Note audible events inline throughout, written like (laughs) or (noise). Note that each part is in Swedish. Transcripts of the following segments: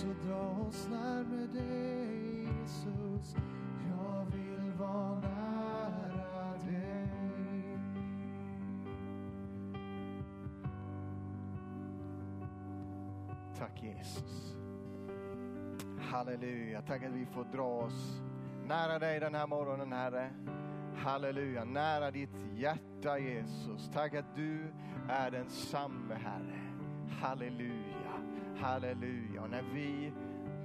Så dra oss närmare dig Jesus. Jag vill vara nära dig. Tack Jesus. Halleluja. Tack att vi får dra oss nära dig den här morgonen Herre. Halleluja. Nära ditt hjärta Jesus. Tack att du är den samme Herre. Halleluja. Halleluja. Och när vi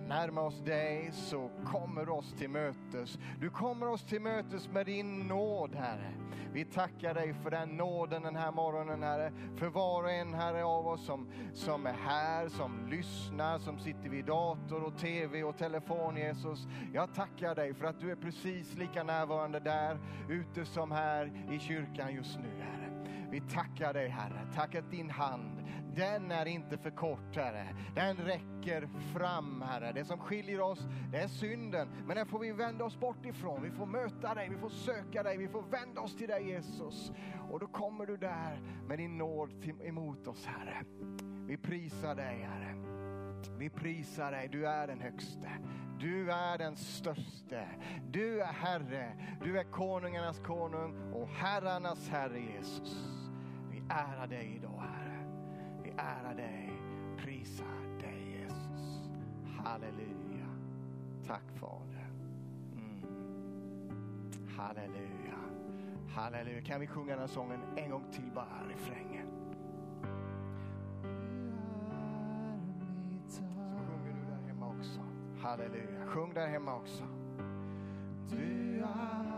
närmar oss dig så kommer du oss till mötes. Du kommer oss till mötes med din nåd Herre. Vi tackar dig för den nåden den här morgonen Herre. För var och en Herre av oss som, som är här, som lyssnar, som sitter vid dator och tv och telefon Jesus. Jag tackar dig för att du är precis lika närvarande där ute som här i kyrkan just nu Herre. Vi tackar dig Herre. Tack att din hand, den är inte för kort Herre. Den räcker fram Herre. Det som skiljer oss, det är synden. Men den får vi vända oss bort ifrån. Vi får möta dig, vi får söka dig, vi får vända oss till dig Jesus. Och då kommer du där med din nåd till, emot oss Herre. Vi prisar dig Herre. Vi prisar dig, du är den högste. Du är den störste. Du är Herre. Du är konungarnas konung och herrarnas Herre Jesus. Vi ärar dig idag Herre. Vi ärar dig, prisar dig Jesus. Halleluja. Tack Fader. Mm. Halleluja. Halleluja. Kan vi sjunga den här sången en gång till bara, refrängen? Så sjunger du där hemma också. Halleluja. Sjung där hemma också. Du är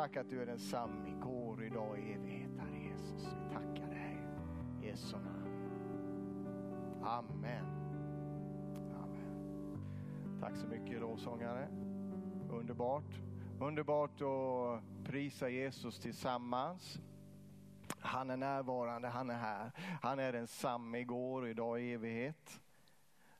Tack att du är densamme igår, idag och i evighet, Herre Jesus. Vi tackar dig. I Jesu namn. Amen. Amen. Tack så mycket lovsångare. Underbart. Underbart att prisa Jesus tillsammans. Han är närvarande, han är här. Han är densamme igår, idag och i evighet.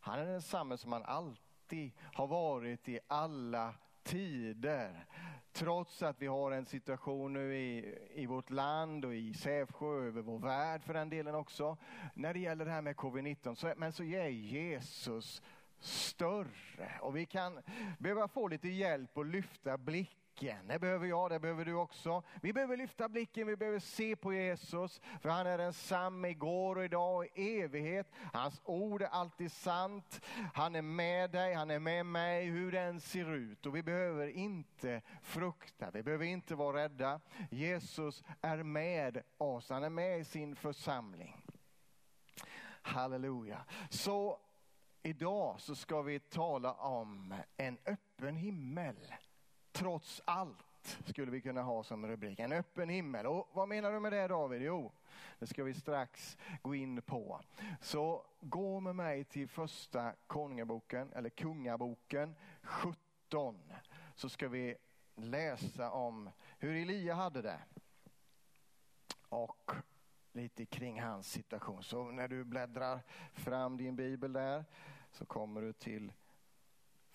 Han är densamme som han alltid har varit i alla tider. Trots att vi har en situation nu i, i vårt land och i Sävsjö, över vår värld för den delen också. När det gäller det här med covid-19, så, men så är Jesus större och vi kan behöva få lite hjälp att lyfta blicken. Det behöver jag, det behöver du också. Vi behöver lyfta blicken, vi behöver se på Jesus. För han är densamme igår och idag och i evighet. Hans ord är alltid sant. Han är med dig, han är med mig, hur den ser ut. Och vi behöver inte frukta, vi behöver inte vara rädda. Jesus är med oss, han är med i sin församling. Halleluja. Så idag så ska vi tala om en öppen himmel. Trots allt skulle vi kunna ha som rubrik. En öppen himmel. Och vad menar du med det David? Jo, det ska vi strax gå in på. Så gå med mig till första konungaboken, eller kungaboken 17. Så ska vi läsa om hur Elia hade det. Och lite kring hans situation. Så när du bläddrar fram din bibel där så kommer du till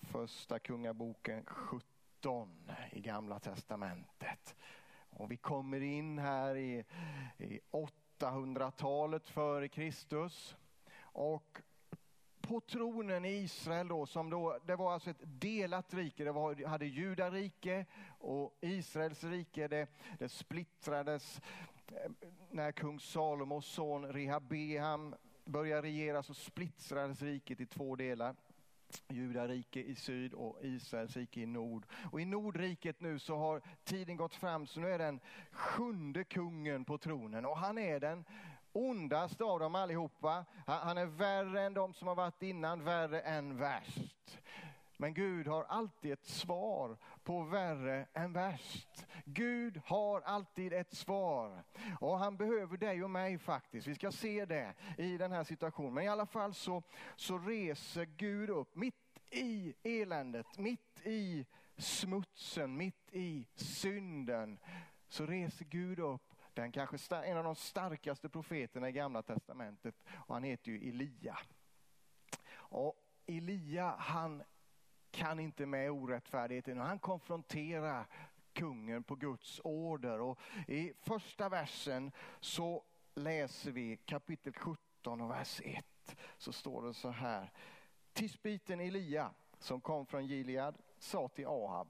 första kungaboken 17 i gamla testamentet. Och vi kommer in här i, i 800-talet före Kristus. Och på tronen i Israel då, som då, det var alltså ett delat rike. Det var, hade Judarike och Israels rike. Det, det splittrades eh, när kung Salomos son Rehabeam började regera så splittrades riket i två delar. Judarike i syd och Israels rike i nord. Och i Nordriket nu så har tiden gått fram så nu är den sjunde kungen på tronen och han är den ondaste av dem allihopa. Han är värre än de som har varit innan, värre än värst. Men Gud har alltid ett svar på värre än värst. Gud har alltid ett svar. Och han behöver dig och mig faktiskt. Vi ska se det i den här situationen. Men i alla fall så, så reser Gud upp mitt i eländet, mitt i smutsen, mitt i synden. Så reser Gud upp den kanske en av de starkaste profeterna i gamla testamentet och han heter ju Elia. Och Elia han kan inte med orättfärdigheten. och Han konfronterar kungen på Guds order. Och I första versen så läser vi kapitel 17 och vers 1. Så står det så här. Tisbiten Elia som kom från Gilead sa till Ahab.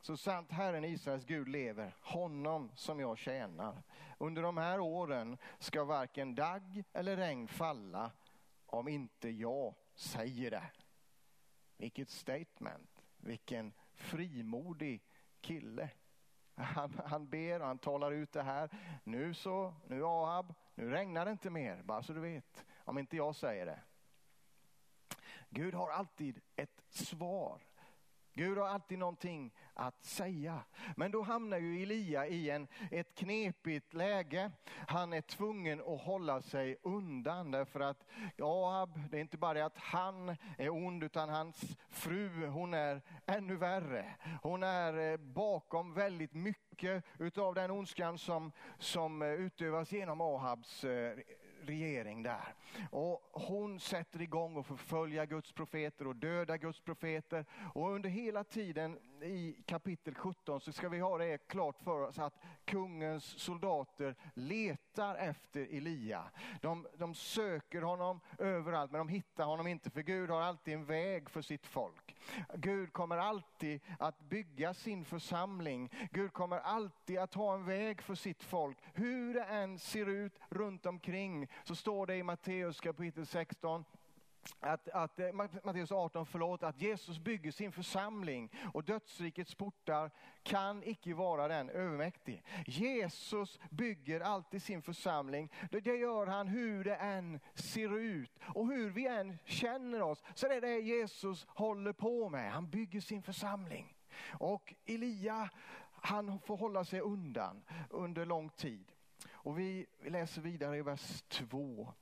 Så sant Herren Israels Gud lever, honom som jag tjänar. Under de här åren ska varken dagg eller regn falla om inte jag säger det. Vilket statement, vilken frimodig kille. Han, han ber och han talar ut det här. Nu så, nu Ahab, nu regnar det inte mer, bara så du vet. Om inte jag säger det. Gud har alltid ett svar. Gud har alltid någonting att säga. Men då hamnar ju Elia i en, ett knepigt läge. Han är tvungen att hålla sig undan därför att Ahab, det är inte bara det att han är ond utan hans fru, hon är ännu värre. Hon är eh, bakom väldigt mycket utav den ondskan som, som eh, utövas genom Ahabs eh, regering där. Och hon sätter igång att förfölja Guds profeter och döda Guds profeter. Och under hela tiden i kapitel 17 så ska vi ha det klart för oss att kungens soldater letar efter Elia. De, de söker honom överallt men de hittar honom inte för Gud har alltid en väg för sitt folk. Gud kommer alltid att bygga sin församling. Gud kommer alltid att ha en väg för sitt folk. Hur det än ser ut runt omkring så står det i Matteus kapitel 16 att, att eh, Matteus 18, förlåt, att Jesus bygger sin församling och dödsrikets portar kan icke vara den övermäktig. Jesus bygger alltid sin församling. Det gör han hur det än ser ut och hur vi än känner oss. Så det är det Jesus håller på med. Han bygger sin församling. Och Elia, han får hålla sig undan under lång tid. Och vi läser vidare i vers 2.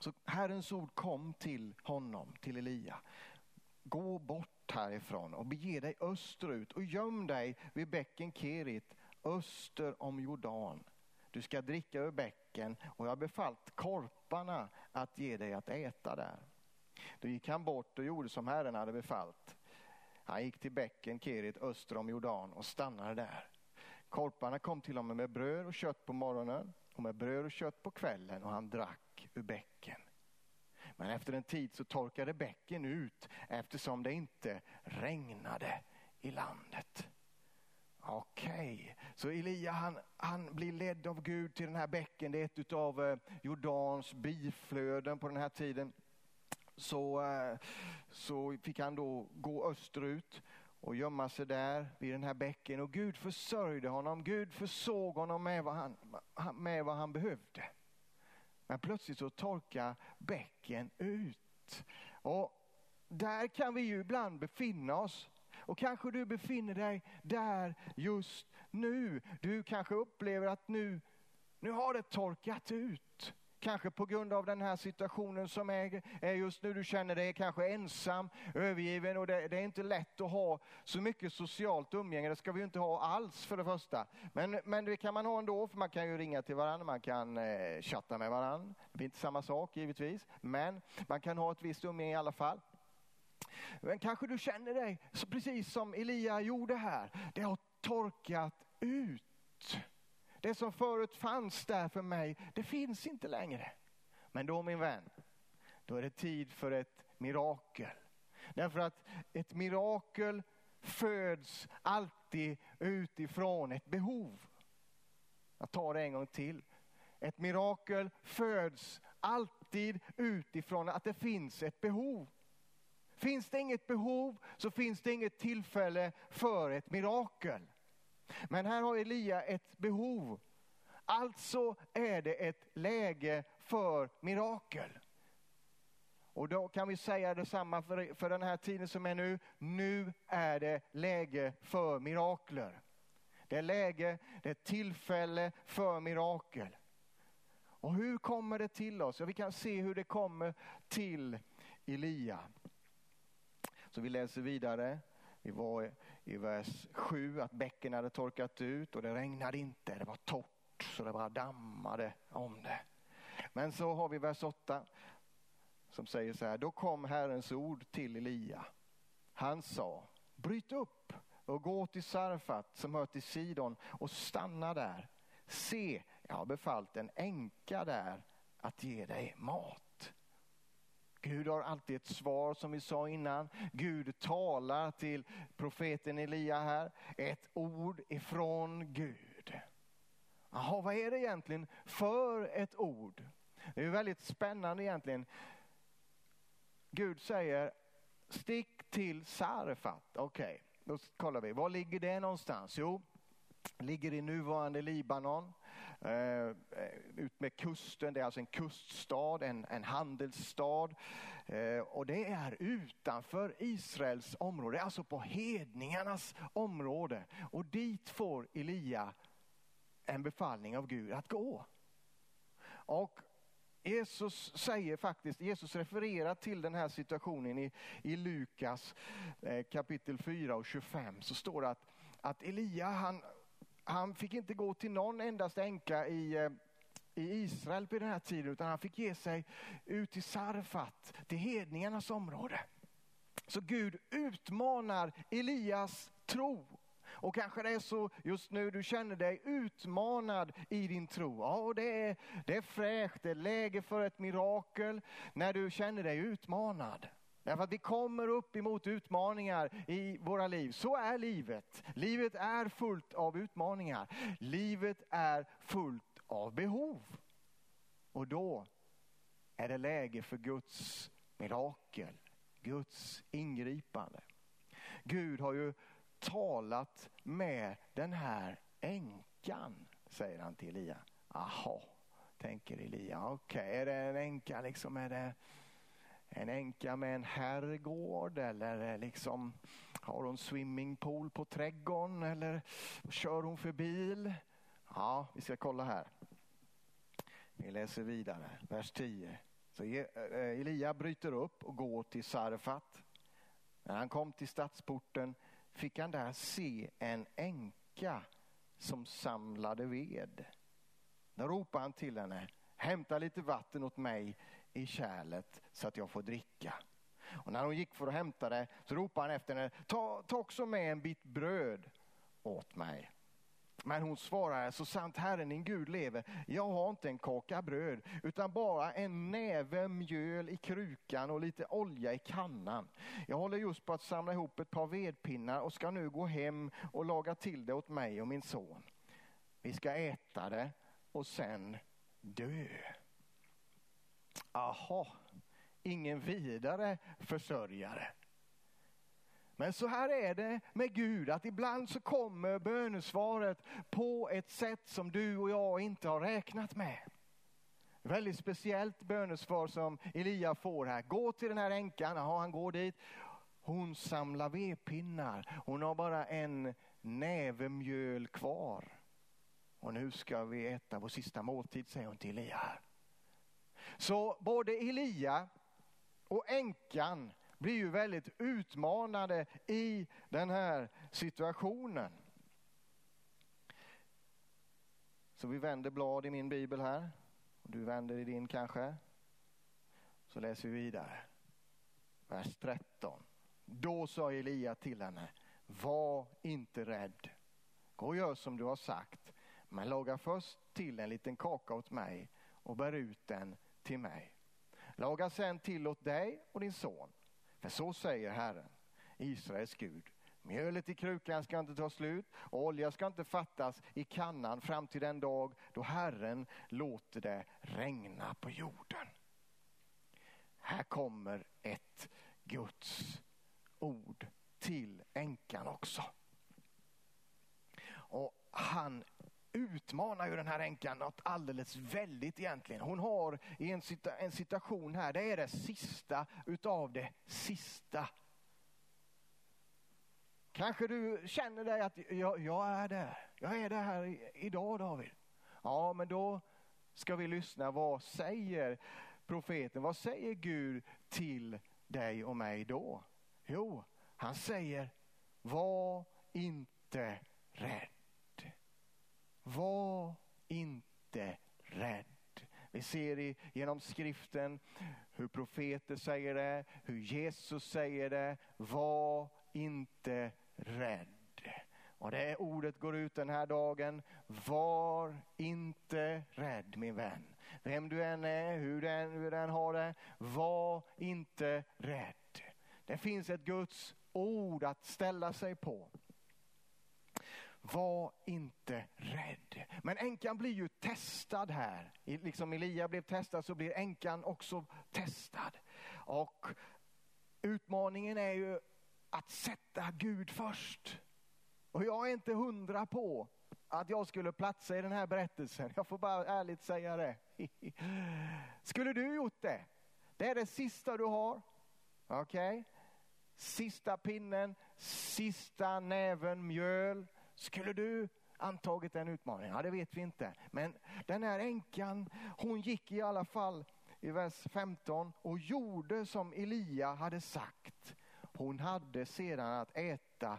Så Herrens ord kom till honom, till Elia. Gå bort härifrån och bege dig österut och göm dig vid bäcken Kerit öster om Jordan. Du ska dricka ur bäcken och jag har befallt korparna att ge dig att äta där. Då gick han bort och gjorde som Herren hade befallt. Han gick till bäcken Kerit öster om Jordan och stannade där. Korparna kom till honom med bröd och kött på morgonen och med bröd och kött på kvällen och han drack ur bäcken. Men efter en tid så torkade bäcken ut eftersom det inte regnade i landet. Okej, okay. så Elia han, han blir ledd av Gud till den här bäcken. Det är ett av eh, Jordans biflöden på den här tiden. Så, eh, så fick han då gå österut och gömma sig där vid den här bäcken. Och Gud försörjde honom. Gud försåg honom med vad han, med vad han behövde. Men plötsligt så torkar bäcken ut. Och där kan vi ju ibland befinna oss. Och kanske du befinner dig där just nu. Du kanske upplever att nu, nu har det torkat ut. Kanske på grund av den här situationen som är, är just nu. Du känner dig kanske ensam, övergiven och det, det, är inte lätt att ha så mycket socialt umgänge. Det ska vi ju inte ha alls för det första. Men, men det kan man ha ändå för man kan ju ringa till varandra, man kan eh, chatta med varandra. Det blir inte samma sak givetvis, men man kan ha ett visst umgänge i alla fall. Men kanske du känner dig så precis som Elia gjorde här. Det har torkat ut. Det som förut fanns där för mig, det finns inte längre. Men då min vän, då är det tid för ett mirakel. Därför att ett mirakel föds alltid utifrån ett behov. Jag tar det en gång till. Ett mirakel föds alltid utifrån att det finns ett behov. Finns det inget behov så finns det inget tillfälle för ett mirakel. Men här har Elia ett behov. Alltså är det ett läge för mirakel. Och då kan vi säga detsamma för, för den här tiden som är nu. Nu är det läge för mirakler. Det är läge, det är tillfälle för mirakel. Och hur kommer det till oss? Ja, vi kan se hur det kommer till Elia. Så vi läser vidare. Vi var i vers 7 att bäcken hade torkat ut och det regnade inte. Det var torrt så det bara dammade om det. Men så har vi vers 8 som säger så här. Då kom Herrens ord till Elia. Han sa, bryt upp och gå till Sarfat som hör till Sidon och stanna där. Se, jag har befallt en änka där att ge dig mat. Gud har alltid ett svar som vi sa innan. Gud talar till profeten Elia här. Ett ord ifrån Gud. Jaha, vad är det egentligen för ett ord? Det är väldigt spännande egentligen. Gud säger stick till Sarfat. Okej, okay, då kollar vi. Var ligger det någonstans? Jo, ligger i nuvarande Libanon. Eh, eh, ut med kusten, det är alltså en kuststad, en, en handelsstad. Eh, och det är utanför Israels område, alltså på hedningarnas område. Och dit får Elia en befallning av Gud att gå. Och Jesus säger faktiskt, Jesus refererar till den här situationen i, i Lukas eh, kapitel 4 och 25. Så står det att, att Elia han, han fick inte gå till någon endast änka i, eh, i Israel på den här tiden utan han fick ge sig ut till Sarfat, till hedningarnas område. Så Gud utmanar Elias tro och kanske det är så just nu du känner dig utmanad i din tro. Ja, och det är, det är fräscht, det är läge för ett mirakel när du känner dig utmanad. Därför att vi kommer upp emot utmaningar i våra liv. Så är livet. Livet är fullt av utmaningar. Livet är fullt av behov. Och då är det läge för Guds mirakel, Guds ingripande. Gud har ju talat med den här änkan, säger han till Elia. Jaha, tänker Elia. Okej, okay, är det en änka liksom? Är det en änka med en herrgård eller liksom har hon swimmingpool på trädgården eller kör hon för bil? Ja, vi ska kolla här. Vi läser vidare, vers 10. Så eh, Elia bryter upp och går till Sarfat. När han kom till stadsporten fick han där se en änka som samlade ved. Då ropade han till henne, hämta lite vatten åt mig i kärlet så att jag får dricka. Och när hon gick för att hämta det så ropade han efter henne, ta, ta också med en bit bröd åt mig. Men hon svarade, så sant Herren din Gud lever, jag har inte en kaka bröd utan bara en näve mjöl i krukan och lite olja i kannan. Jag håller just på att samla ihop ett par vedpinnar och ska nu gå hem och laga till det åt mig och min son. Vi ska äta det och sen dö. Aha, ingen vidare försörjare. Men så här är det med Gud, att ibland så kommer bönesvaret på ett sätt som du och jag inte har räknat med. Väldigt speciellt bönesvar som Elia får här. Gå till den här änkan, ja, han går dit. Hon samlar vedpinnar. Hon har bara en näve mjöl kvar. Och nu ska vi äta vår sista måltid, säger hon till Elia. Så både Elia och änkan blir ju väldigt utmanade i den här situationen. Så vi vänder blad i min bibel här. och Du vänder i din kanske. Så läser vi vidare. Vers 13. Då sa Elia till henne, var inte rädd. Gå och gör som du har sagt, men laga först till en liten kaka åt mig och bär ut den till mig. Laga sen till åt dig och din son. För så säger Herren, Israels Gud. Mjölet i krukan ska inte ta slut och olja ska inte fattas i kannan fram till den dag då Herren låter det regna på jorden. Här kommer ett Guds ord till änkan också. Och han utmanar ju den här änkan något alldeles väldigt egentligen. Hon har i en, situ en situation här, det är det sista utav det sista. Kanske du känner dig att jag, jag är där, jag är där här i, idag David. Ja, men då ska vi lyssna. Vad säger profeten? Vad säger Gud till dig och mig då? Jo, han säger var inte rädd. Var inte rädd. Vi ser i, genom skriften hur profeter säger det, hur Jesus säger det. Var inte rädd. Och det ordet går ut den här dagen. Var inte rädd min vän. Vem du än är, hur du än, hur du än har det. Var inte rädd. Det finns ett Guds ord att ställa sig på. Var inte rädd. Men änkan blir ju testad här. Liksom Elia blev testad så blir änkan också testad. Och utmaningen är ju att sätta Gud först. Och jag är inte hundra på att jag skulle platsa i den här berättelsen. Jag får bara ärligt säga det. (laughs) Skulle du gjort det? Det är det sista du har. Okej? Okay? Sista pinnen, sista näven mjöl. Skulle du antagit den utmaningen? Ja, det vet vi inte. Men den här änkan, hon gick i alla fall i vers 15 och gjorde som Elia hade sagt. Hon hade sedan att äta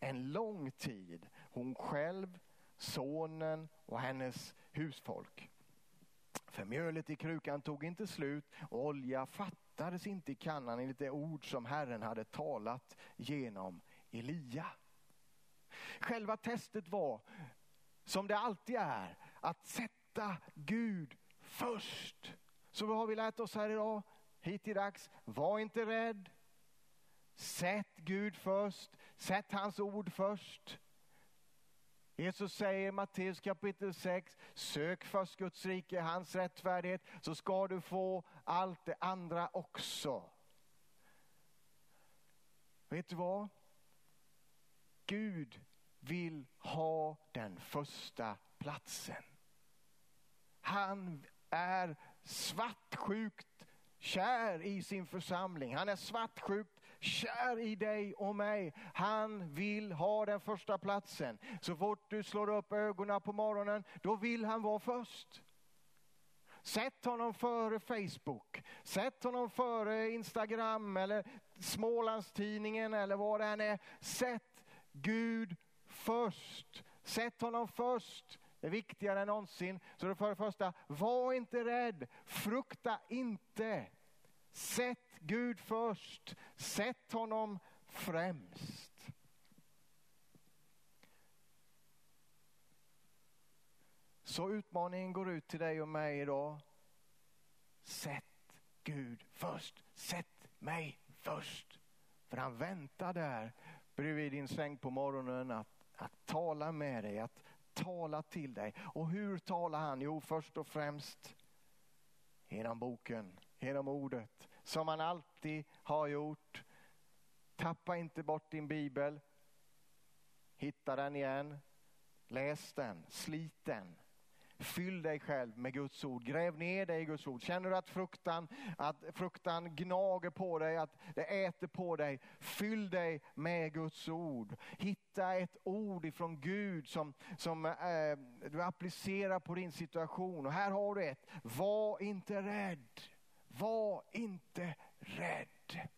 en lång tid. Hon själv, sonen och hennes husfolk. För mjölet i krukan tog inte slut och olja fattades inte i kannan enligt det ord som Herren hade talat genom Elia. Själva testet var, som det alltid är, att sätta Gud först. Så vad har vi lärt oss här idag? Hit till dags. Var inte rädd. Sätt Gud först. Sätt hans ord först. Jesus säger i Matteus kapitel 6, sök först Guds rike, hans rättfärdighet, så ska du få allt det andra också. Vet du vad? Gud vill ha den första platsen. Han är svartsjukt kär i sin församling. Han är svartsjukt kär i dig och mig. Han vill ha den första platsen. Så fort du slår upp ögonen på morgonen, då vill han vara först. Sätt honom före Facebook, sätt honom före Instagram eller Smålandstidningen eller vad det än är. Sätt Gud först. Sätt honom först. Det är viktigare än någonsin. Så för det första, var inte rädd, frukta inte. Sätt Gud först. Sätt honom främst. Så utmaningen går ut till dig och mig idag. Sätt Gud först. Sätt mig först. För han väntar där bredvid din säng på morgonen att, att tala med dig, att tala till dig. Och hur talar han? Jo, först och främst genom boken, genom ordet som han alltid har gjort. Tappa inte bort din bibel. Hitta den igen. Läs den, slit den. Fyll dig själv med Guds ord. Gräv ner dig i Guds ord. Känner du att fruktan, att fruktan gnager på dig, att det äter på dig. Fyll dig med Guds ord. Hitta ett ord ifrån Gud som, som eh, du applicerar på din situation. Och här har du ett. Var inte rädd. Var inte rädd.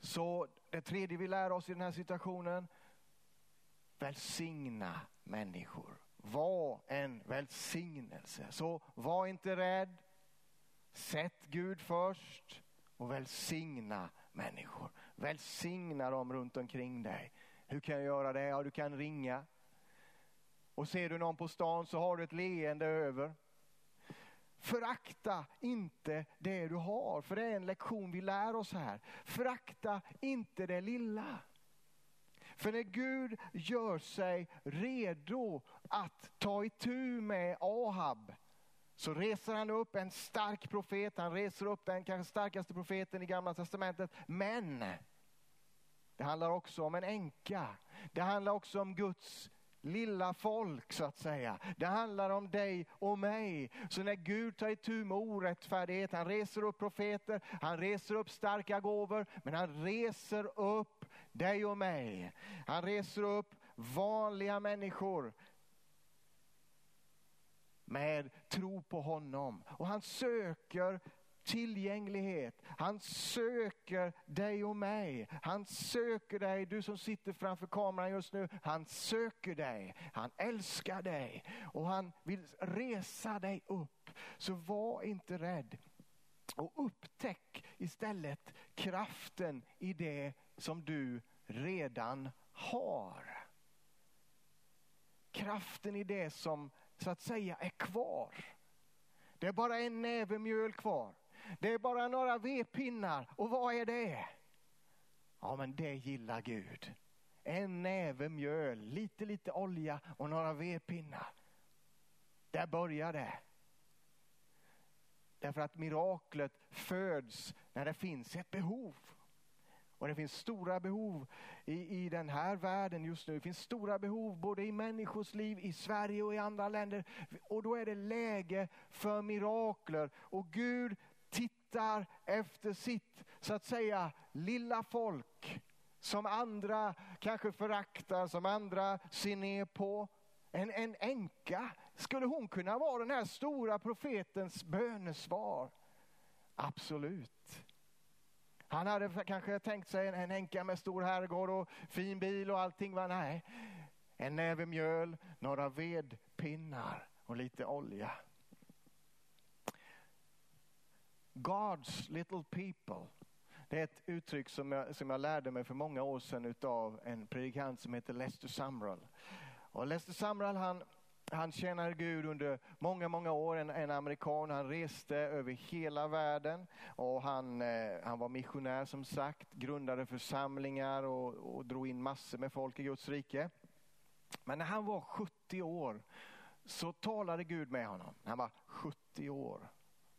Så det tredje vi lär oss i den här situationen, välsigna människor. Var en välsignelse. Så var inte rädd. Sätt Gud först och välsigna människor. Välsigna dem runt omkring dig. Hur kan jag göra det? Ja, du kan ringa. Och ser du någon på stan så har du ett leende över. Förakta inte det du har, för det är en lektion vi lär oss här. Förakta inte det lilla. För när Gud gör sig redo att ta itu med Ahab så reser han upp en stark profet, han reser upp den kanske starkaste profeten i gamla testamentet. Men det handlar också om en änka. Det handlar också om Guds lilla folk så att säga. Det handlar om dig och mig. Så när Gud tar itu med orättfärdighet, han reser upp profeter, han reser upp starka gåvor, men han reser upp dig och mig. Han reser upp vanliga människor med tro på honom. Och han söker tillgänglighet. Han söker dig och mig. Han söker dig, du som sitter framför kameran just nu. Han söker dig. Han älskar dig och han vill resa dig upp. Så var inte rädd. Och upptäck istället kraften i det som du redan har. Kraften i det som så att säga är kvar. Det är bara en näve mjöl kvar. Det är bara några vedpinnar. Och vad är det? Ja, men det gillar Gud. En näve mjöl, lite, lite olja och några vedpinnar. Där börjar det. Därför att miraklet föds när det finns ett behov. Och det finns stora behov i, i den här världen just nu. Det finns stora behov både i människors liv, i Sverige och i andra länder. Och då är det läge för mirakler. Och Gud tittar efter sitt, så att säga, lilla folk. Som andra kanske föraktar, som andra ser ner på. En, en änka, skulle hon kunna vara den här stora profetens bönesvar? Absolut. Han hade kanske tänkt sig en änka med stor herrgård och fin bil och allting. Va? Nej, en näve mjöl, några vedpinnar och lite olja. God's little people. Det är ett uttryck som jag, som jag lärde mig för många år sedan av en predikant som heter Lester Sumrall. Och Lester Sumrall han, han tjänade Gud under många, många år. En, en amerikan. Han reste över hela världen och han, eh, han var missionär som sagt. Grundade församlingar och, och drog in massor med folk i Guds rike. Men när han var 70 år så talade Gud med honom. Han var 70 år.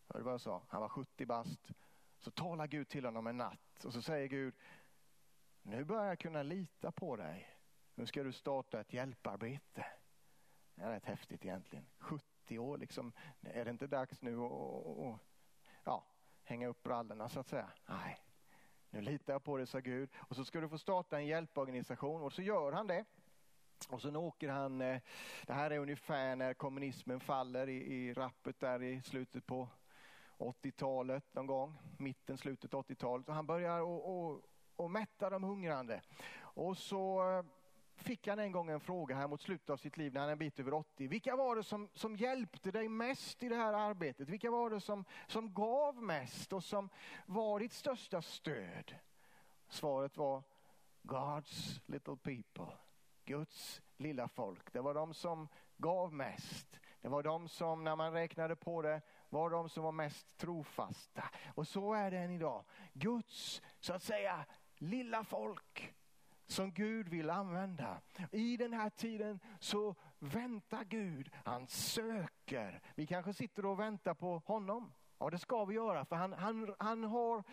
Hörde du vad jag sa? Han var 70 bast. Så talar Gud till honom en natt och så säger Gud, nu börjar jag kunna lita på dig. Nu ska du starta ett hjälparbete. Det är rätt häftigt egentligen. 70 år liksom. Är det inte dags nu att ja, hänga upp brallorna så att säga? Nej, nu litar jag på dig sa Gud. Och så ska du få starta en hjälporganisation och så gör han det. Och sen åker han, eh, det här är ungefär när kommunismen faller i, i rappet där i slutet på 80-talet någon gång, mitten, slutet 80-talet. Och han börjar och, och, och mätta de hungrande. Och så eh, fick han en gång en fråga här mot slutet av sitt liv när han är en bit över 80. Vilka var det som, som hjälpte dig mest i det här arbetet? Vilka var det som, som gav mest och som var ditt största stöd? Svaret var God's little people. Guds lilla folk. Det var de som gav mest. Det var de som när man räknade på det var de som var mest trofasta. Och så är det än idag. Guds, så att säga, lilla folk som Gud vill använda. I den här tiden så väntar Gud, han söker. Vi kanske sitter och väntar på honom. Ja det ska vi göra för han, han, han, har,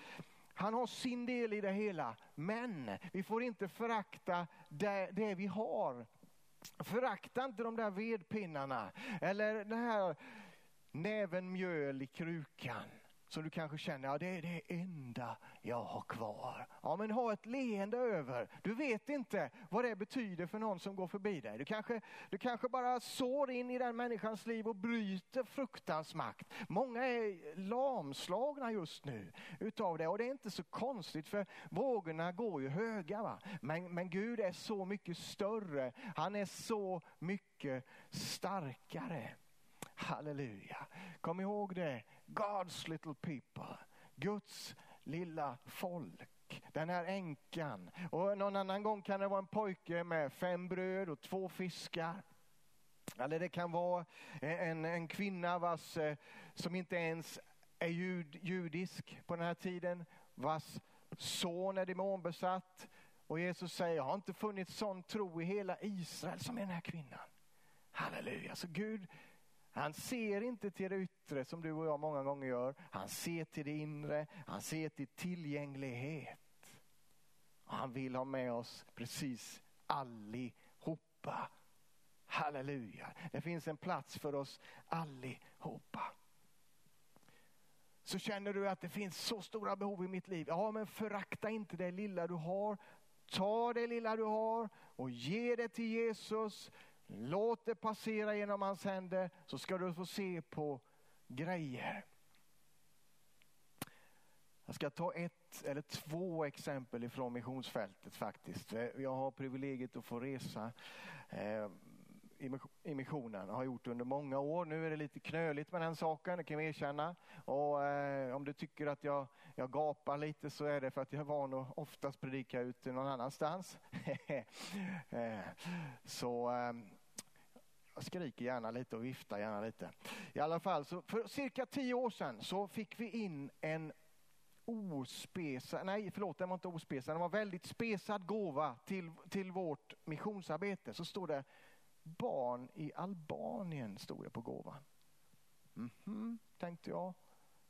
han har sin del i det hela. Men vi får inte förakta det, det vi har. Förakta inte de där vedpinnarna eller den här näven mjöl i krukan som du kanske känner, ja det är det enda jag har kvar. Ja men ha ett leende över. Du vet inte vad det betyder för någon som går förbi dig. Du kanske, du kanske bara sår in i den människans liv och bryter fruktans makt. Många är lamslagna just nu utav det och det är inte så konstigt för vågorna går ju höga. Va? Men, men Gud är så mycket större. Han är så mycket starkare. Halleluja. Kom ihåg det. God's little people. Guds lilla folk. Den här änkan. Och någon annan gång kan det vara en pojke med fem bröd och två fiskar. Eller det kan vara en, en kvinna vars, eh, som inte ens är jud, judisk på den här tiden. Vars son är demonbesatt. Och Jesus säger, jag har inte funnit sån tro i hela Israel som i den här kvinnan. Halleluja. Så Gud han ser inte till det yttre som du och jag många gånger gör. Han ser till det inre. Han ser till tillgänglighet. Han vill ha med oss precis allihopa. Halleluja. Det finns en plats för oss allihopa. Så känner du att det finns så stora behov i mitt liv. Ja, men förakta inte det lilla du har. Ta det lilla du har och ge det till Jesus. Låt det passera genom hans händer så ska du få se på grejer. Jag ska ta ett eller två exempel ifrån missionsfältet faktiskt. Jag har privilegiet att få resa eh, i missionen. Jag har gjort det under många år. Nu är det lite knöligt med den saken, det kan jag erkänna. Och, eh, om du tycker att jag, jag gapar lite så är det för att jag är van att oftast predika ute någon annanstans. (laughs) eh, så eh, jag skriker gärna lite och viftar gärna lite. I alla fall, så för cirka tio år sedan så fick vi in en ospesad, nej förlåt den var inte ospesad, den var väldigt spesad gåva till, till vårt missionsarbete. Så står det barn i Albanien stod det på gåvan. Mm -hmm, tänkte jag.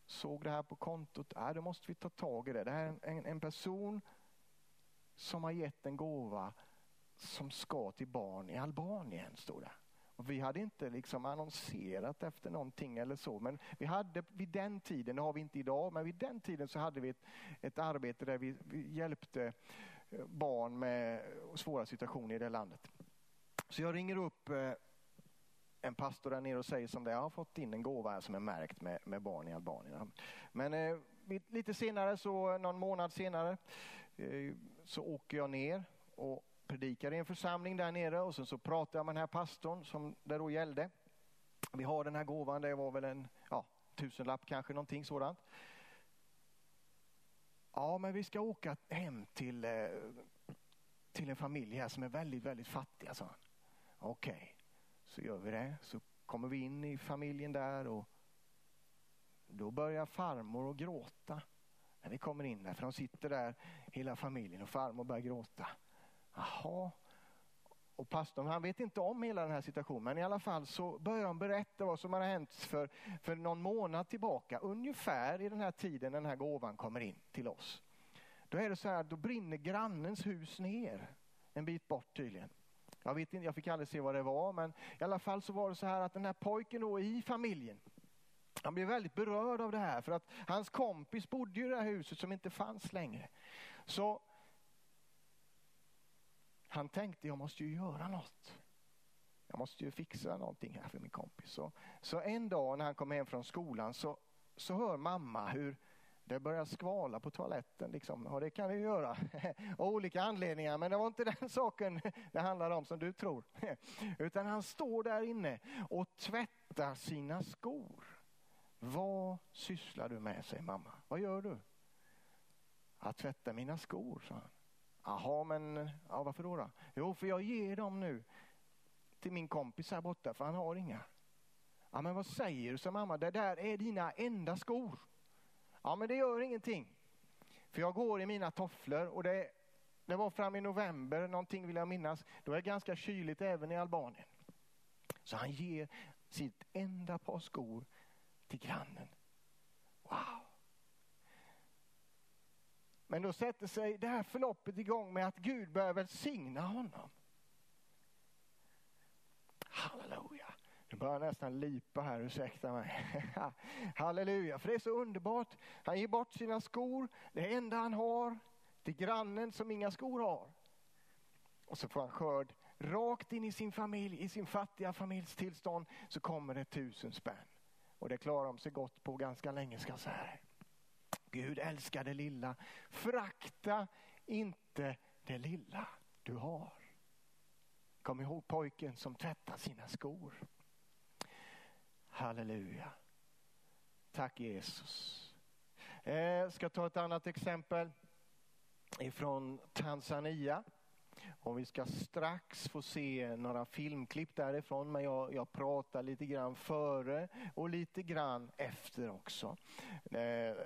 Såg det här på kontot. Äh, då måste vi ta tag i det. Det här är en, en person som har gett en gåva som ska till barn i Albanien, stod det. Vi hade inte liksom annonserat efter någonting eller så, men vi hade vid den tiden, det har vi inte idag, men vid den tiden så hade vi ett, ett arbete där vi, vi hjälpte eh, barn med svåra situationer i det landet. Så jag ringer upp eh, en pastor där nere och säger som det jag har fått in en gåva här som är märkt med, med barn i Albanien. Men eh, lite senare, så någon månad senare, eh, så åker jag ner och predikar i en församling där nere och sen så pratar jag med den här pastorn som det då gällde. Vi har den här gåvan, det var väl en ja, tusenlapp kanske, någonting sådant. Ja, men vi ska åka hem till, eh, till en familj här som är väldigt, väldigt fattiga, sa han. Okej, okay, så gör vi det. Så kommer vi in i familjen där och då börjar farmor att gråta när vi kommer in där. För de sitter där, hela familjen, och farmor börjar gråta. Jaha. Och pastorn han vet inte om hela den här situationen men i alla fall så börjar han berätta vad som har hänt för, för någon månad tillbaka. Ungefär i den här tiden den här gåvan kommer in till oss. Då är det så här, då brinner grannens hus ner. En bit bort tydligen. Jag, vet inte, jag fick aldrig se vad det var, men i alla fall så var det så här att den här pojken då i familjen, han blev väldigt berörd av det här för att hans kompis bodde i det här huset som inte fanns längre. Så han tänkte, jag måste ju göra något. Jag måste ju fixa någonting här för min kompis. Så, så en dag när han kom hem från skolan så, så hör mamma hur det börjar skvala på toaletten. Liksom. Och det kan det ju göra (laughs) av olika anledningar. Men det var inte (laughs) den saken det handlade om som du tror. (laughs) Utan han står där inne och tvättar sina skor. Vad sysslar du med, säger mamma. Vad gör du? Att tvätta mina skor, sa han. Jaha, men ja, varför då, då? Jo, för jag ger dem nu till min kompis här borta, för han har inga. Ja, men vad säger du, sa mamma. Det där är dina enda skor. Ja, men det gör ingenting. För jag går i mina tofflor och det, det var fram i november, någonting vill jag minnas. Då är det ganska kyligt även i Albanien. Så han ger sitt enda par skor till grannen. Wow! Men då sätter sig det här förloppet igång med att Gud börjar välsigna honom. Halleluja. Nu börjar nästan lipa här, ursäkta mig. (laughs) Halleluja, för det är så underbart. Han ger bort sina skor, det enda han har, till grannen som inga skor har. Och så får han skörd rakt in i sin familj, i sin fattiga familjs tillstånd, så kommer det tusen spänn. Och det klarar de sig gott på ganska länge ska jag säga. Gud älskar det lilla. Frakta inte det lilla du har. Kom ihåg pojken som tvättar sina skor. Halleluja. Tack Jesus. Jag ska ta ett annat exempel ifrån Tanzania. Och vi ska strax få se några filmklipp därifrån, men jag, jag pratar lite grann före och lite grann efter också. Eh,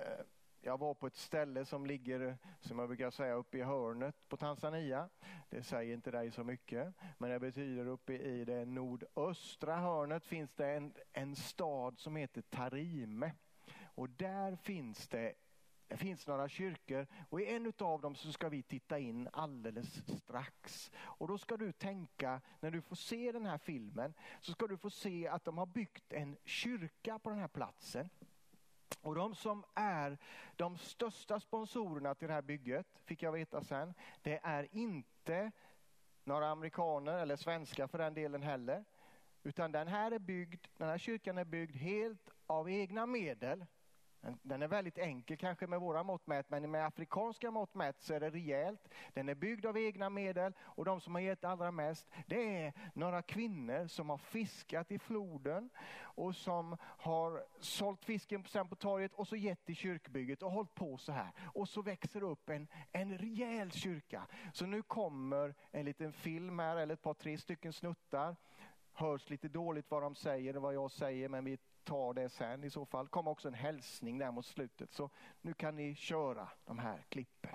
jag var på ett ställe som ligger, som jag brukar säga, uppe i hörnet på Tanzania. Det säger inte dig så mycket, men det betyder uppe i det nordöstra hörnet finns det en, en stad som heter Tarime. Och där finns det det finns några kyrkor och i en av dem så ska vi titta in alldeles strax. Och då ska du tänka, när du får se den här filmen, så ska du få se att de har byggt en kyrka på den här platsen. Och de som är de största sponsorerna till det här bygget, fick jag veta sen, det är inte några amerikaner eller svenskar för den delen heller. Utan den här, är byggd, den här kyrkan är byggd helt av egna medel den är väldigt enkel kanske med våra mått mätt, men med afrikanska mått mätt så är det rejält. Den är byggd av egna medel och de som har gett allra mest, det är några kvinnor som har fiskat i floden och som har sålt fisken sen på torget och så gett i kyrkbygget och hållit på så här. Och så växer upp en, en rejäl kyrka. Så nu kommer en liten film här, eller ett par tre stycken snuttar hörs lite dåligt vad de säger och vad jag säger men vi tar det sen i så fall. Det kommer också en hälsning där mot slutet så nu kan ni köra de här klippen.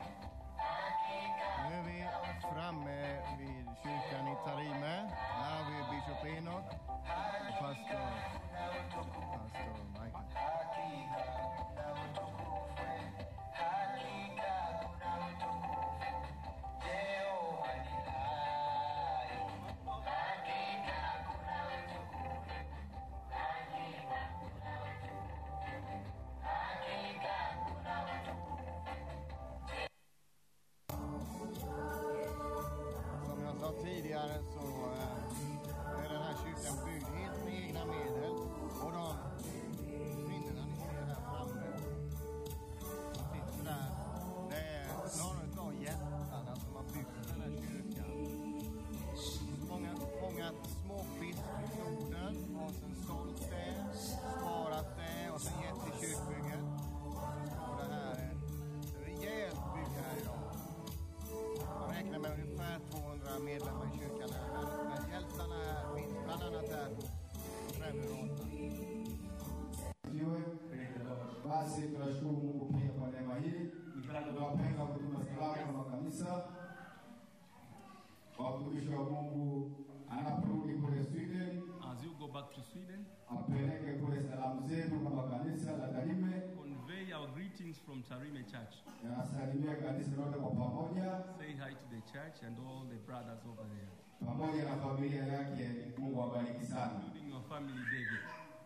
Convey our greetings from Tarime Church. nasalimia kanisa lote kwa pamoja Say hi to the church and all the brothers over there, pamoja na familia yake. Mungu awabariki sana. including your family, David.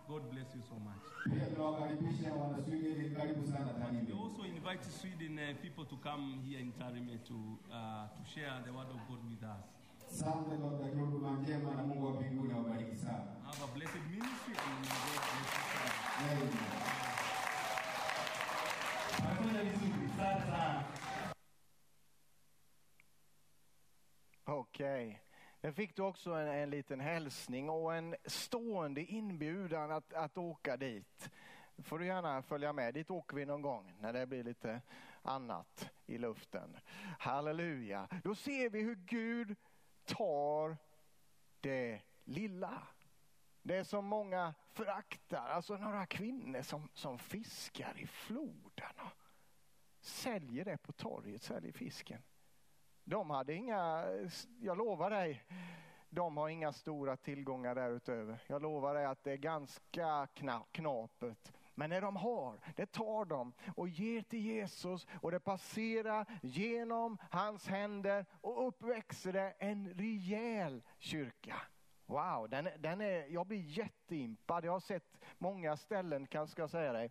God bless you so much. Pia tunawakaribisha wana Sweden, karibu sana We also invite Sweden uh, people to come here in Tarime to uh, to share the word of God with us. Kwa kutakia huduma njema na Mungu wa mbinguni awabariki sana. Have a blessed ministry and. Amen. Vizuri, sana. Okej. Där fick du också en, en liten hälsning och en stående inbjudan att, att åka dit. får du gärna följa med. Dit åker vi någon gång när det blir lite annat i luften. Halleluja. Då ser vi hur Gud tar det lilla. Det som många föraktar, alltså några kvinnor som, som fiskar i floden och säljer det på torget, säljer fisken. De hade inga, jag lovar dig, de har inga stora tillgångar därutöver. Jag lovar dig att det är ganska knapert. Men när de har, det tar de och ger till Jesus och det passerar genom hans händer och uppväxer det en rejäl kyrka. Wow, den, den är, jag blir jätteimpad. Jag har sett många ställen, kanske ska jag säga dig.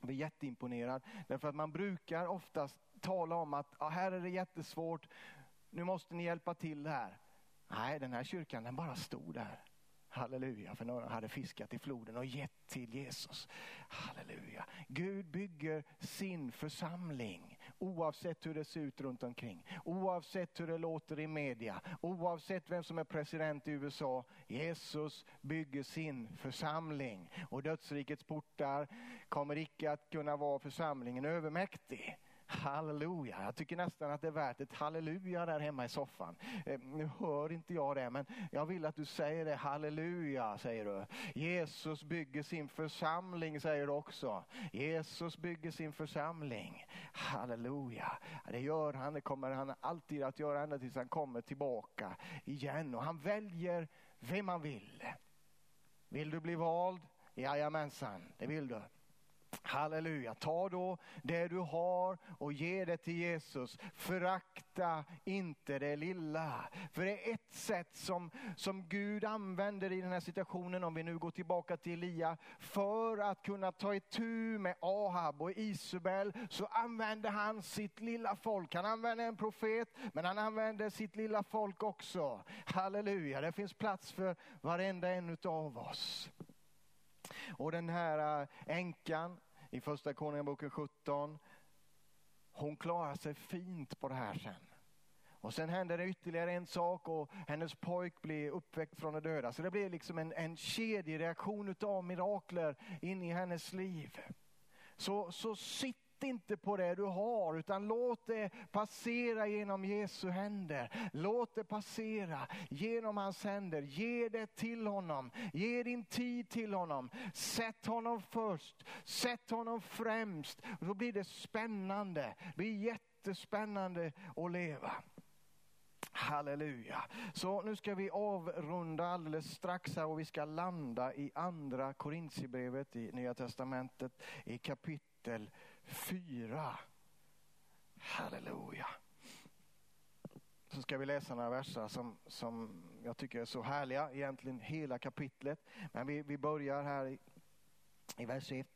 Jag blir jätteimponerad. Därför att man brukar oftast tala om att ah, här är det jättesvårt, nu måste ni hjälpa till här. Nej, den här kyrkan den bara stod där. Halleluja, för några hade fiskat i floden och gett till Jesus. Halleluja. Gud bygger sin församling oavsett hur det ser ut runt omkring. Oavsett hur det låter i media. Oavsett vem som är president i USA. Jesus bygger sin församling. Och dödsrikets portar kommer icke att kunna vara församlingen övermäktig. Halleluja. Jag tycker nästan att det är värt ett halleluja där hemma i soffan. Eh, nu hör inte jag det, men jag vill att du säger det. Halleluja, säger du. Jesus bygger sin församling, säger du också. Jesus bygger sin församling. Halleluja. Det gör han, det kommer han alltid att göra ända tills han kommer tillbaka igen. Och han väljer vem han vill. Vill du bli vald? Jajamensan, det vill du. Halleluja. Ta då det du har och ge det till Jesus. Förakta inte det lilla. För det är ett sätt som, som Gud använder i den här situationen, om vi nu går tillbaka till Elia, för att kunna ta itu med Ahab och Isabel så använder han sitt lilla folk. Han använder en profet, men han använder sitt lilla folk också. Halleluja, det finns plats för varenda en av oss. Och den här äh, änkan i första Konungaboken 17, hon klarar sig fint på det här sen. Och sen händer det ytterligare en sak och hennes pojk blir uppväckt från de döda. Så det blir liksom en, en kedjereaktion av mirakler in i hennes liv. Så, så sitt inte på det du har utan låt det passera genom Jesu händer. Låt det passera genom hans händer. Ge det till honom. Ge din tid till honom. Sätt honom först. Sätt honom främst. Då blir det spännande. Det blir jättespännande att leva. Halleluja. Så nu ska vi avrunda alldeles strax här och vi ska landa i andra Korintierbrevet i Nya Testamentet i kapitel 4. Halleluja. Så ska vi läsa några verser som, som jag tycker är så härliga, egentligen hela kapitlet. Men vi, vi börjar här i, i vers 1.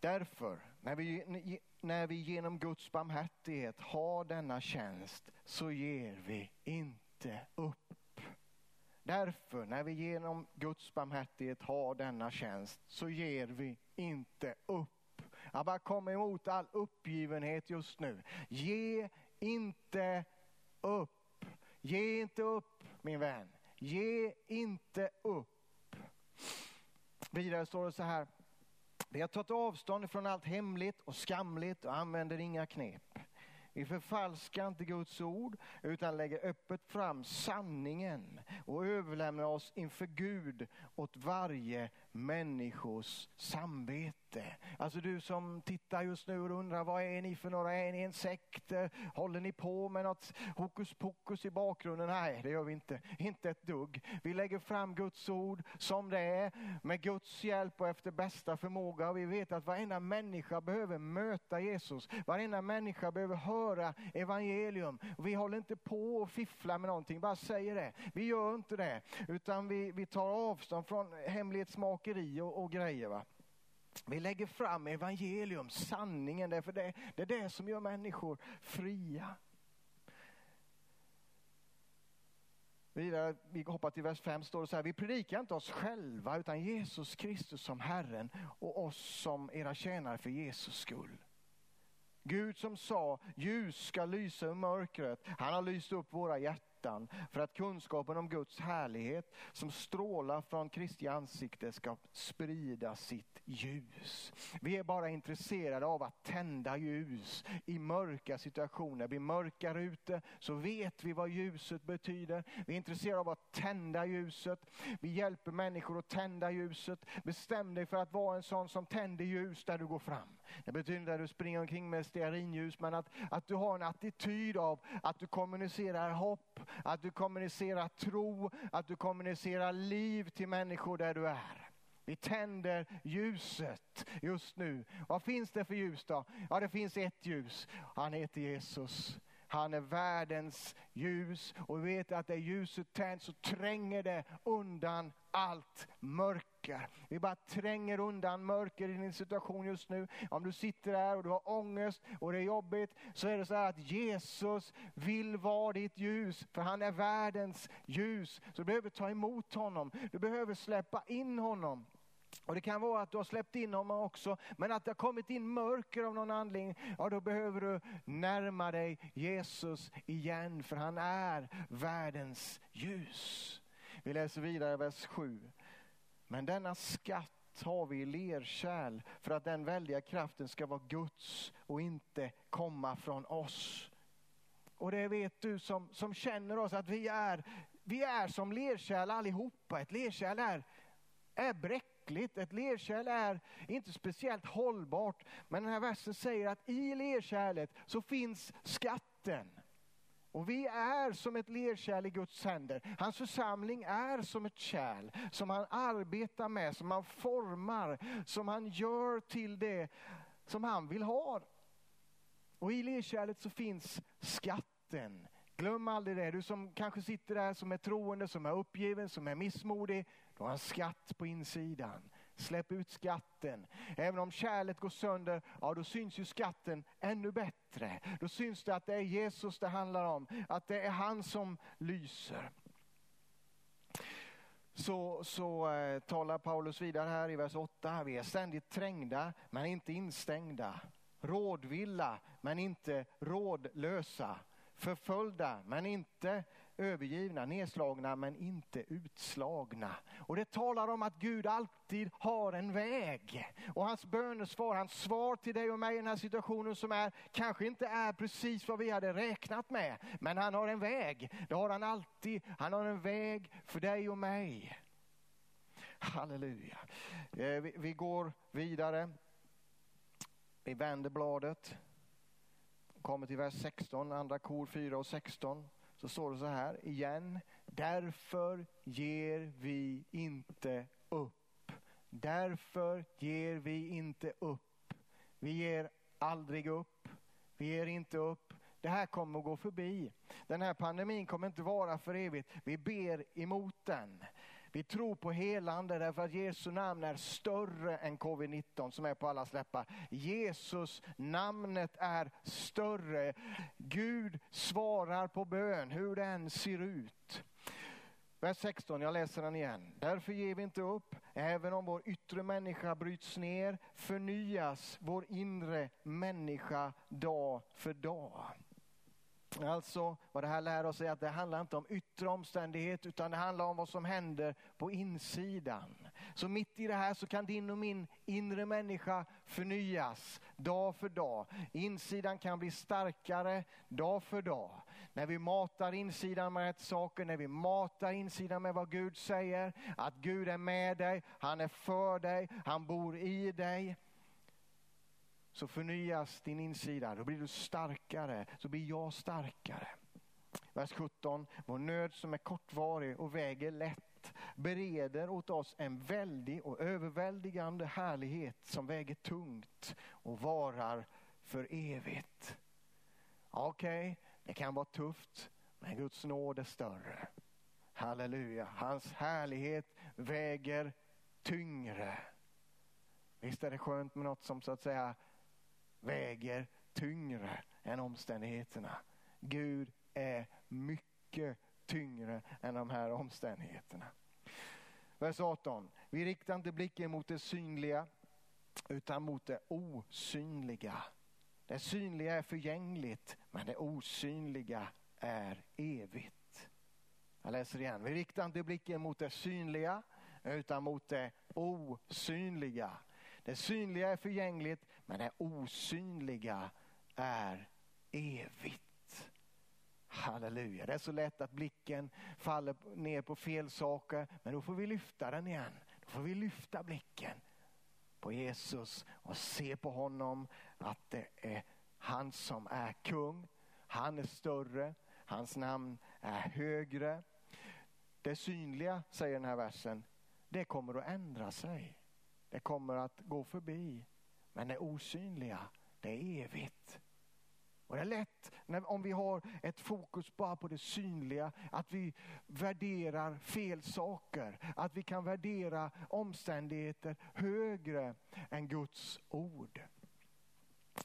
Därför, när vi, när vi genom Guds barmhärtighet har denna tjänst så ger vi inte upp. Därför, när vi genom Guds barmhärtighet har denna tjänst så ger vi inte upp. Jag bara kommer emot all uppgivenhet just nu. Ge inte upp. Ge inte upp min vän. Ge inte upp. Vidare står det så här. Vi har tagit avstånd från allt hemligt och skamligt och använder inga knep. Vi förfalskar inte Guds ord utan lägger öppet fram sanningen och överlämnar oss inför Gud åt varje människors samvete. Alltså du som tittar just nu och undrar vad är ni för några? Är ni en sekt? Eh, håller ni på med något hokus pokus i bakgrunden? Nej, det gör vi inte. Inte ett dugg. Vi lägger fram Guds ord som det är med Guds hjälp och efter bästa förmåga. Och vi vet att varenda människa behöver möta Jesus. Varenda människa behöver höra evangelium. Vi håller inte på och fiffla med någonting, bara säger det. Vi gör inte det, utan vi, vi tar avstånd från hemlighetsmakeri och, och grejer. Va? Vi lägger fram evangelium, sanningen, därför det, det är det som gör människor fria. Vidare, vi hoppar till vers 5, står det så här, vi predikar inte oss själva utan Jesus Kristus som Herren och oss som era tjänare för Jesus skull. Gud som sa, ljus ska lysa ur mörkret, han har lyst upp våra hjärtan hjärtan för att kunskapen om Guds härlighet som strålar från Kristi ansikte ska sprida sitt ljus. Vi är bara intresserade av att tända ljus i mörka situationer. Vi mörkar ute så vet vi vad ljuset betyder. Vi är intresserade av att tända ljuset. Vi hjälper människor att tända ljuset. Bestäm dig för att vara en sån som tänder ljus där du går fram. Det betyder inte att du springer omkring med stearinljus men att, att du har en attityd av att du kommunicerar hopp, att du kommunicerar tro, att du kommunicerar liv till människor där du är. Vi tänder ljuset just nu. Vad finns det för ljus då? Ja, det finns ett ljus. Han heter Jesus. Han är världens ljus och vi vet att det ljuset tänds så tränger det undan allt mörker. Vi bara tränger undan mörker i din situation just nu. Om du sitter här och du har ångest och det är jobbigt så är det så här att Jesus vill vara ditt ljus för han är världens ljus. Så du behöver ta emot honom. Du behöver släppa in honom. Och Det kan vara att du har släppt in honom också, men att det har kommit in mörker av någon anledning, ja då behöver du närma dig Jesus igen, för han är världens ljus. Vi läser vidare vers 7. Men denna skatt har vi i lerkärl för att den väldiga kraften ska vara Guds och inte komma från oss. Och det vet du som, som känner oss att vi är, vi är som lerkärl allihopa. Ett lerkärl är, är bräckligt, ett lerkärl är inte speciellt hållbart. Men den här versen säger att i lerkärlet så finns skatten. Och vi är som ett lerkärl i Guds händer. Hans församling är som ett kärl som han arbetar med, som han formar, som han gör till det som han vill ha. Och i lerkärlet så finns skatten. Glöm aldrig det. Du som kanske sitter där som är troende, som är uppgiven, som är missmodig. Du har en skatt på insidan. Släpp ut skatten. Även om kärlet går sönder, ja då syns ju skatten ännu bättre. Då syns det att det är Jesus det handlar om, att det är han som lyser. Så, så eh, talar Paulus vidare här i vers 8. Vi är ständigt trängda men inte instängda. Rådvilla men inte rådlösa. Förföljda men inte övergivna, nedslagna men inte utslagna. Och det talar om att Gud alltid har en väg. Och hans bönesvar, hans svar till dig och mig i den här situationen som är, kanske inte är precis vad vi hade räknat med. Men han har en väg, det har han alltid. Han har en väg för dig och mig. Halleluja. Eh, vi går vidare. Vi vänder bladet. Kommer till vers 16, andra kor 4 och 16 så står det så här igen. Därför ger vi inte upp. Därför ger vi inte upp. Vi ger aldrig upp. Vi ger inte upp. Det här kommer att gå förbi. Den här pandemin kommer inte vara för evigt. Vi ber emot den. Vi tror på helande därför att Jesu namn är större än covid-19 som är på alla läppar. Jesus namnet är större. Gud svarar på bön hur den ser ut. Vers 16, jag läser den igen. Därför ger vi inte upp, även om vår yttre människa bryts ner, förnyas vår inre människa dag för dag. Alltså vad det här lär oss är att det handlar inte om yttre omständighet utan det handlar om vad som händer på insidan. Så mitt i det här så kan din och min inre människa förnyas dag för dag. Insidan kan bli starkare dag för dag. När vi matar insidan med rätt saker, när vi matar insidan med vad Gud säger, att Gud är med dig, han är för dig, han bor i dig så förnyas din insida. Då blir du starkare, så blir jag starkare. Vers 17. Vår nöd som är kortvarig och väger lätt bereder åt oss en väldig och överväldigande härlighet som väger tungt och varar för evigt. Okej, okay, det kan vara tufft, men Guds nåd är större. Halleluja, hans härlighet väger tyngre. Visst är det skönt med något som så att säga väger tyngre än omständigheterna. Gud är mycket tyngre än de här omständigheterna. Vers 18. Vi riktar inte blicken mot det synliga utan mot det osynliga. Det synliga är förgängligt men det osynliga är evigt. Jag läser igen. Vi riktar inte blicken mot det synliga utan mot det osynliga. Det synliga är förgängligt men det osynliga är evigt. Halleluja. Det är så lätt att blicken faller ner på fel saker men då får vi lyfta den igen. Då får vi lyfta blicken på Jesus och se på honom att det är han som är kung. Han är större, hans namn är högre. Det synliga, säger den här versen, det kommer att ändra sig. Det kommer att gå förbi. Men det osynliga, det är evigt. Och det är lätt när, om vi har ett fokus bara på det synliga, att vi värderar fel saker. Att vi kan värdera omständigheter högre än Guds ord.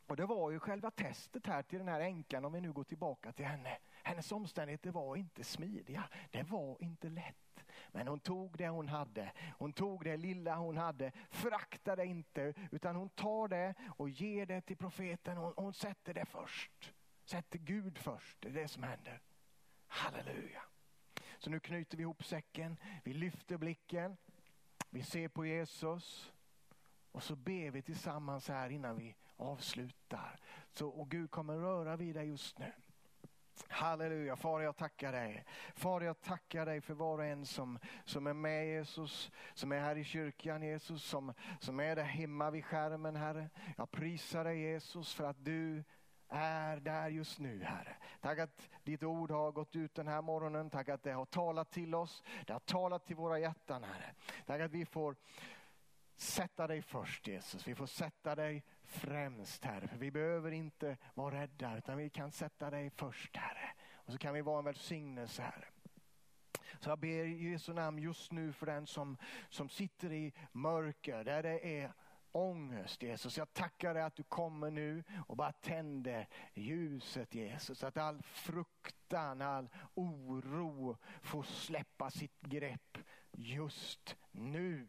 Och det var ju själva testet här till den här änkan, om vi nu går tillbaka till henne. Hennes omständigheter var inte smidiga, det var inte lätt. Men hon tog det hon hade. Hon tog det lilla hon hade, föraktade inte utan hon tar det och ger det till profeten. Hon, hon sätter det först. Sätter Gud först, det är det som händer. Halleluja. Så nu knyter vi ihop säcken, vi lyfter blicken, vi ser på Jesus. Och så ber vi tillsammans här innan vi avslutar. Så, och Gud kommer röra vid dig just nu. Halleluja, Far jag tackar dig. Far jag tackar dig för var och en som, som är med Jesus, som är här i kyrkan Jesus, som, som är där hemma vid skärmen Herre. Jag prisar dig Jesus för att du är där just nu Herre. Tack att ditt ord har gått ut den här morgonen. Tack att det har talat till oss. Det har talat till våra hjärtan Herre. Tack att vi får sätta dig först Jesus. Vi får sätta dig främst Herre. För vi behöver inte vara rädda utan vi kan sätta dig först Herre. Och så kan vi vara en välsignelse Herre. Så jag ber i Jesu namn just nu för den som, som sitter i mörker där det är ångest Jesus. Jag tackar dig att du kommer nu och bara tänder ljuset Jesus. Att all fruktan, all oro får släppa sitt grepp just nu.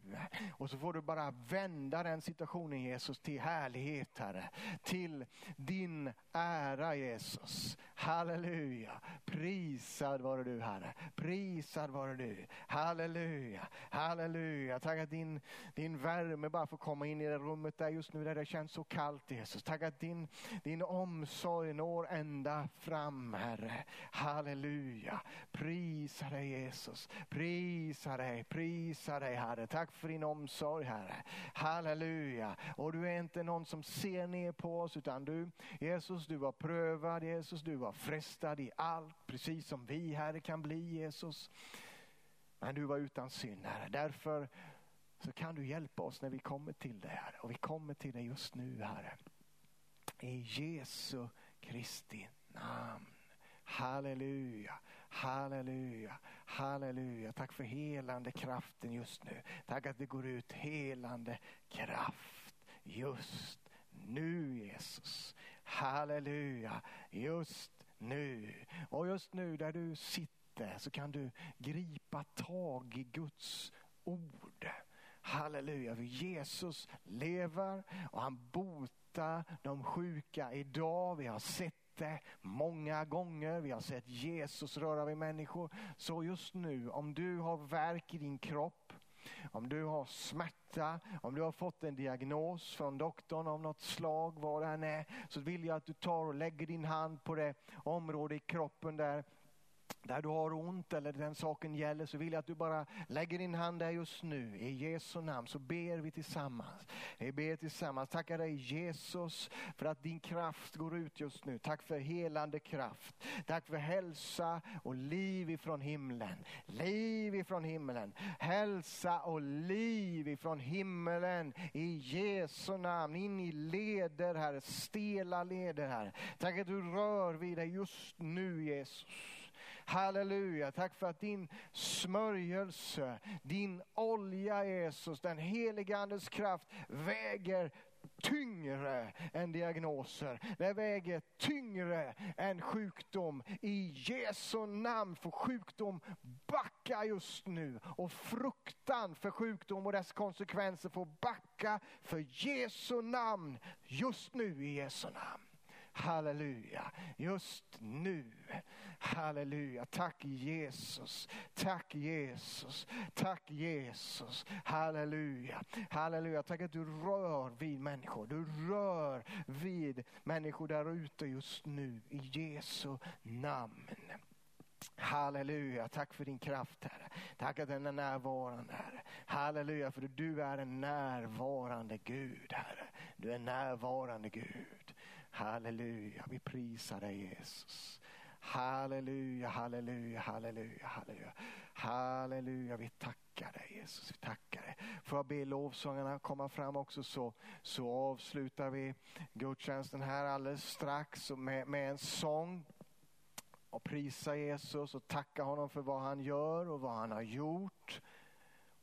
Och så får du bara vända den situationen Jesus till härlighet Herre. Till din ära Jesus. Halleluja. Prisad vare du Herre. Prisad vare du. Halleluja. Halleluja. Tack att din, din värme bara får komma in i det rummet där just nu där det känns så kallt Jesus. Tack att din, din omsorg når ända fram Herre. Halleluja. Prisa dig Jesus. Prisa dig. Prisa dig Herre. Tack för din omsorg Herre. Halleluja. Och du är inte någon som ser ner på oss utan du Jesus du var prövad Jesus. Du var frestad i allt precis som vi Herre kan bli Jesus. Men du var utan synd Herre. Därför så kan du hjälpa oss när vi kommer till dig Herre. Och vi kommer till dig just nu Herre. I Jesu Kristi namn. Halleluja, halleluja, halleluja. Tack för helande kraften just nu. Tack att det går ut helande kraft just nu Jesus. Halleluja, just nu. Och just nu där du sitter så kan du gripa tag i Guds ord. Halleluja, för Jesus lever och han botar de sjuka idag. Vi har sett det många gånger. Vi har sett Jesus röra vid människor. Så just nu, om du har värk i din kropp, om du har smärta, om du har fått en diagnos från doktorn av något slag, vad det än är, så vill jag att du tar och lägger din hand på det område i kroppen där där du har ont eller den saken gäller så vill jag att du bara lägger din hand där just nu. I Jesu namn så ber vi tillsammans. Vi ber tillsammans. Tackar dig Jesus för att din kraft går ut just nu. Tack för helande kraft. Tack för hälsa och liv ifrån himlen. Liv ifrån himlen. Hälsa och liv ifrån himlen. I Jesu namn. In i leder här, stela leder här. Tack att du rör vid dig just nu Jesus. Halleluja, tack för att din smörjelse, din olja Jesus, den heliga andes kraft väger tyngre än diagnoser. Det väger tyngre än sjukdom. I Jesu namn får sjukdom backa just nu och fruktan för sjukdom och dess konsekvenser får backa för Jesu namn just nu i Jesu namn. Halleluja, just nu. Halleluja, tack Jesus, tack Jesus, tack Jesus. Halleluja, halleluja. Tack att du rör vid människor. Du rör vid människor där ute just nu i Jesu namn. Halleluja, tack för din kraft Herre. Tack att den är närvarande Herre. Halleluja, för du är en närvarande Gud Herre. Du är en närvarande Gud. Halleluja, vi prisar dig Jesus. Halleluja, halleluja, halleluja, halleluja. Halleluja, vi tackar dig Jesus, vi tackar dig. Får jag be lovsångarna komma fram också så, så avslutar vi gudstjänsten här alldeles strax med, med en sång och prisa Jesus och tacka honom för vad han gör och vad han har gjort.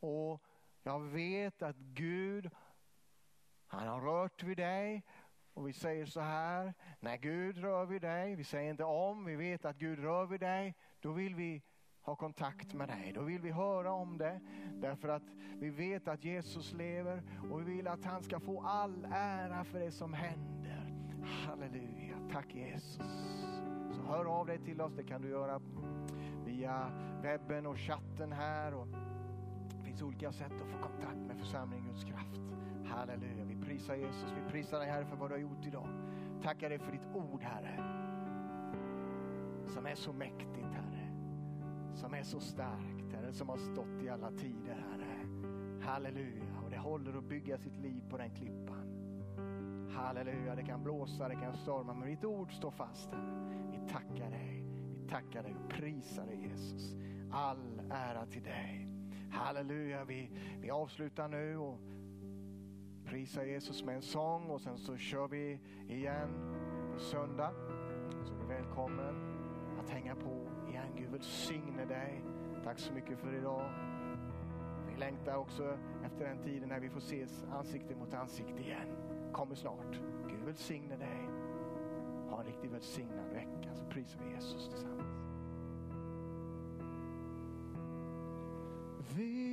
Och jag vet att Gud, han har rört vid dig och vi säger så här, när Gud rör vid dig, vi säger inte om, vi vet att Gud rör vid dig, då vill vi ha kontakt med dig. Då vill vi höra om det därför att vi vet att Jesus lever och vi vill att han ska få all ära för det som händer. Halleluja, tack Jesus. Så hör av dig till oss, det kan du göra via webben och chatten här. Och det finns olika sätt att få kontakt med församlingen Guds kraft. Halleluja, prisar Jesus, vi prisar dig Herre för vad du har gjort idag. Tackar dig för ditt ord Herre. Som är så mäktigt Herre. Som är så starkt Herre, som har stått i alla tider Herre. Halleluja, och det håller att bygga sitt liv på den klippan. Halleluja, det kan blåsa, det kan storma, men ditt ord står fast Herre. Vi tackar dig, vi tackar dig och prisar dig Jesus. All ära till dig. Halleluja, vi, vi avslutar nu och prisar Jesus med en sång och sen så kör vi igen på söndag. Så du är välkommen att hänga på igen. Gud välsigne dig. Tack så mycket för idag. Vi längtar också efter den tiden när vi får ses ansikte mot ansikte igen. Kommer snart. Gud välsigne dig. Ha en riktigt välsignad vecka så prisar vi Jesus tillsammans. Vi